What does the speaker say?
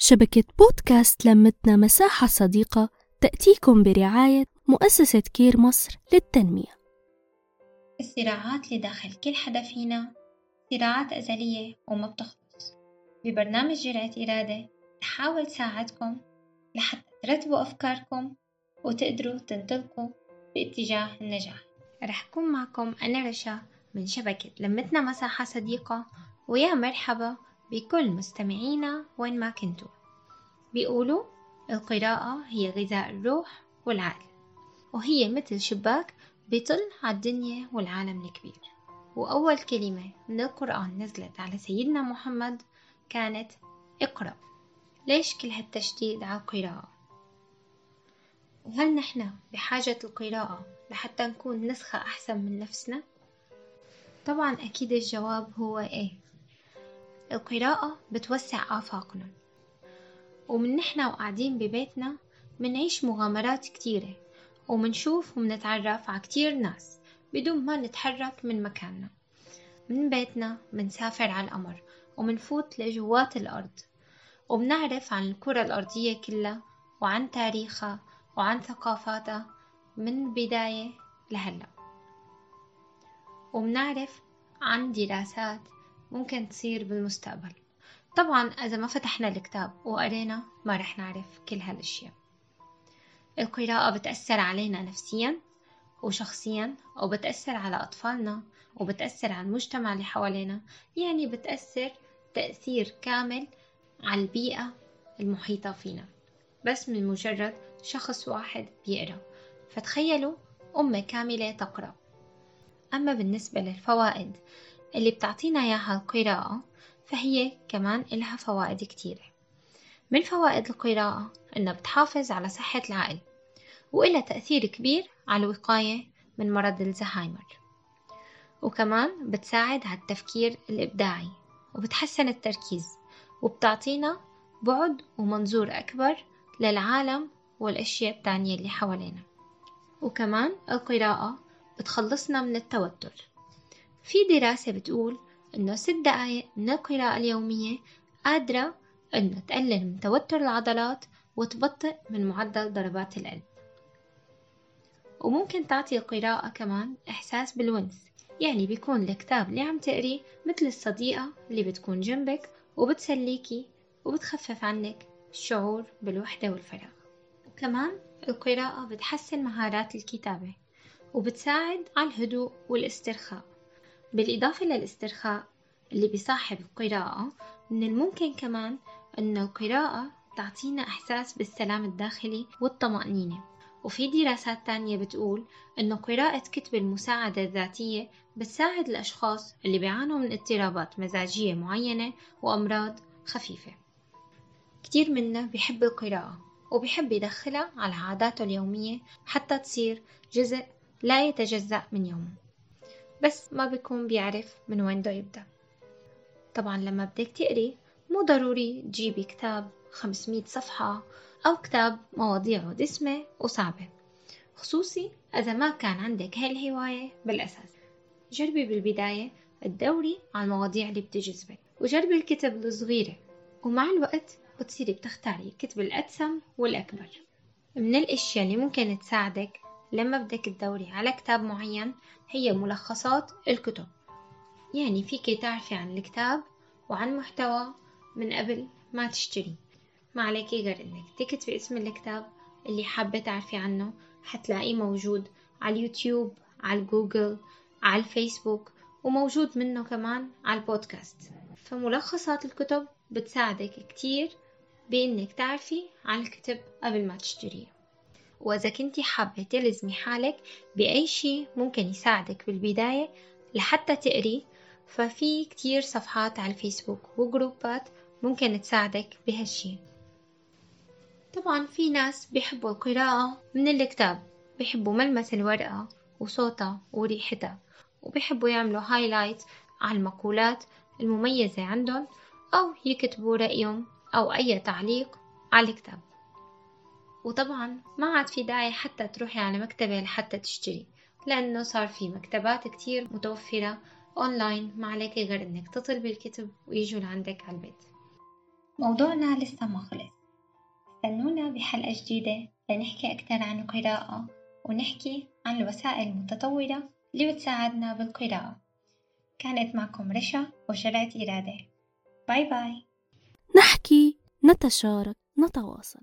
شبكة بودكاست لمتنا مساحة صديقة تأتيكم برعاية مؤسسة كير مصر للتنمية. الصراعات اللي داخل كل حدا فينا صراعات أزلية وما بتخلص. ببرنامج جرعة إرادة تحاول تساعدكم لحتى ترتبوا أفكاركم وتقدروا تنطلقوا باتجاه النجاح. رح أكون معكم أنا رشا من شبكة لمتنا مساحة صديقة. ويا مرحبا بكل مستمعينا وين ما كنتوا بيقولوا القراءة هي غذاء الروح والعقل وهي مثل شباك بيطل على الدنيا والعالم الكبير وأول كلمة من القرآن نزلت على سيدنا محمد كانت اقرأ ليش كل هالتشديد على القراءة؟ وهل نحن بحاجة القراءة لحتى نكون نسخة أحسن من نفسنا؟ طبعا أكيد الجواب هو إيه القراءة بتوسع آفاقنا. ومن نحنا وقاعدين ببيتنا منعيش مغامرات كتيرة ومنشوف ومنتعرف على كتير ناس بدون ما نتحرك من مكاننا. من بيتنا منسافر على القمر ومنفوت لجوات الأرض وبنعرف عن الكرة الأرضية كلها وعن تاريخها وعن ثقافاتها من بداية لهلأ. وبنعرف عن دراسات ممكن تصير بالمستقبل. طبعا إذا ما فتحنا الكتاب وقرينا ما رح نعرف كل هالأشياء. القراءة بتأثر علينا نفسيا وشخصيا وبتأثر على أطفالنا وبتأثر على المجتمع اللي حوالينا. يعني بتأثر تأثير كامل على البيئة المحيطة فينا. بس من مجرد شخص واحد بيقرأ. فتخيلوا أمة كاملة تقرأ. أما بالنسبة للفوائد اللي بتعطينا إياها القراءة فهي كمان إلها فوائد كتيرة من فوائد القراءة إنها بتحافظ على صحة العقل وإلها تأثير كبير على الوقاية من مرض الزهايمر. وكمان بتساعد على التفكير الإبداعي وبتحسن التركيز وبتعطينا بعد ومنظور أكبر للعالم والأشياء التانية اللي حوالينا. وكمان القراءة بتخلصنا من التوتر. في دراسة بتقول إنه ست دقايق من القراءة اليومية قادرة إنه تقلل من توتر العضلات وتبطئ من معدل ضربات القلب. وممكن تعطي القراءة كمان إحساس بالونس يعني بيكون الكتاب اللي عم تقريه مثل الصديقة اللي بتكون جنبك وبتسليكي وبتخفف عنك الشعور بالوحدة والفراغ. وكمان القراءة بتحسن مهارات الكتابة وبتساعد على الهدوء والاسترخاء. بالإضافة للاسترخاء اللي بيصاحب القراءة من الممكن كمان أن القراءة تعطينا إحساس بالسلام الداخلي والطمأنينة. وفي دراسات تانية بتقول أنه قراءة كتب المساعدة الذاتية بتساعد الأشخاص اللي بيعانوا من اضطرابات مزاجية معينة وأمراض خفيفة. كتير منا بيحب القراءة وبيحب يدخلها على عاداته اليومية حتى تصير جزء لا يتجزأ من يومه. بس ما بيكون بيعرف من وين بده يبدأ. طبعا لما بدك تقري مو ضروري تجيبي كتاب 500 صفحة أو كتاب مواضيعه دسمة وصعبة خصوصي إذا ما كان عندك هاي الهواية بالأساس. جربي بالبداية تدوري على المواضيع اللي بتجذبك وجربي الكتب الصغيرة ومع الوقت بتصيري بتختاري الكتب الأدسم والأكبر. من الأشياء اللي ممكن تساعدك لما بدك تدوري على كتاب معين هي ملخصات الكتب. يعني فيك تعرفي عن الكتاب وعن محتوى من قبل ما تشتري. ما عليكي غير إنك تكتبي اسم الكتاب اللي حابة تعرفي عنه. حتلاقيه موجود على اليوتيوب على جوجل على الفيسبوك وموجود منه كمان على البودكاست. فملخصات الكتب بتساعدك كتير بإنك تعرفي عن الكتب قبل ما تشتريه وإذا كنتي حابة تلزمي حالك بأي شي ممكن يساعدك بالبداية لحتى تقري ففي كتير صفحات على الفيسبوك وجروبات ممكن تساعدك بهالشي. طبعا في ناس بيحبوا القراءة من الكتاب بيحبوا ملمس الورقة وصوتها وريحتها وبيحبوا يعملوا هايلايت على المقولات المميزة عندهم أو يكتبوا رأيهم أو أي تعليق على الكتاب. وطبعا ما عاد في داعي حتى تروحي على مكتبة لحتى تشتري لأنه صار في مكتبات كتير متوفرة أونلاين ما عليك غير إنك تطلبي الكتب ويجوا لعندك على البيت. موضوعنا لسه ما خلص. استنونا بحلقة جديدة لنحكي أكثر عن القراءة ونحكي عن الوسائل المتطورة اللي بتساعدنا بالقراءة. كانت معكم رشا وجرعة إرادة. bye bye. نحكي نتشارك نتواصل.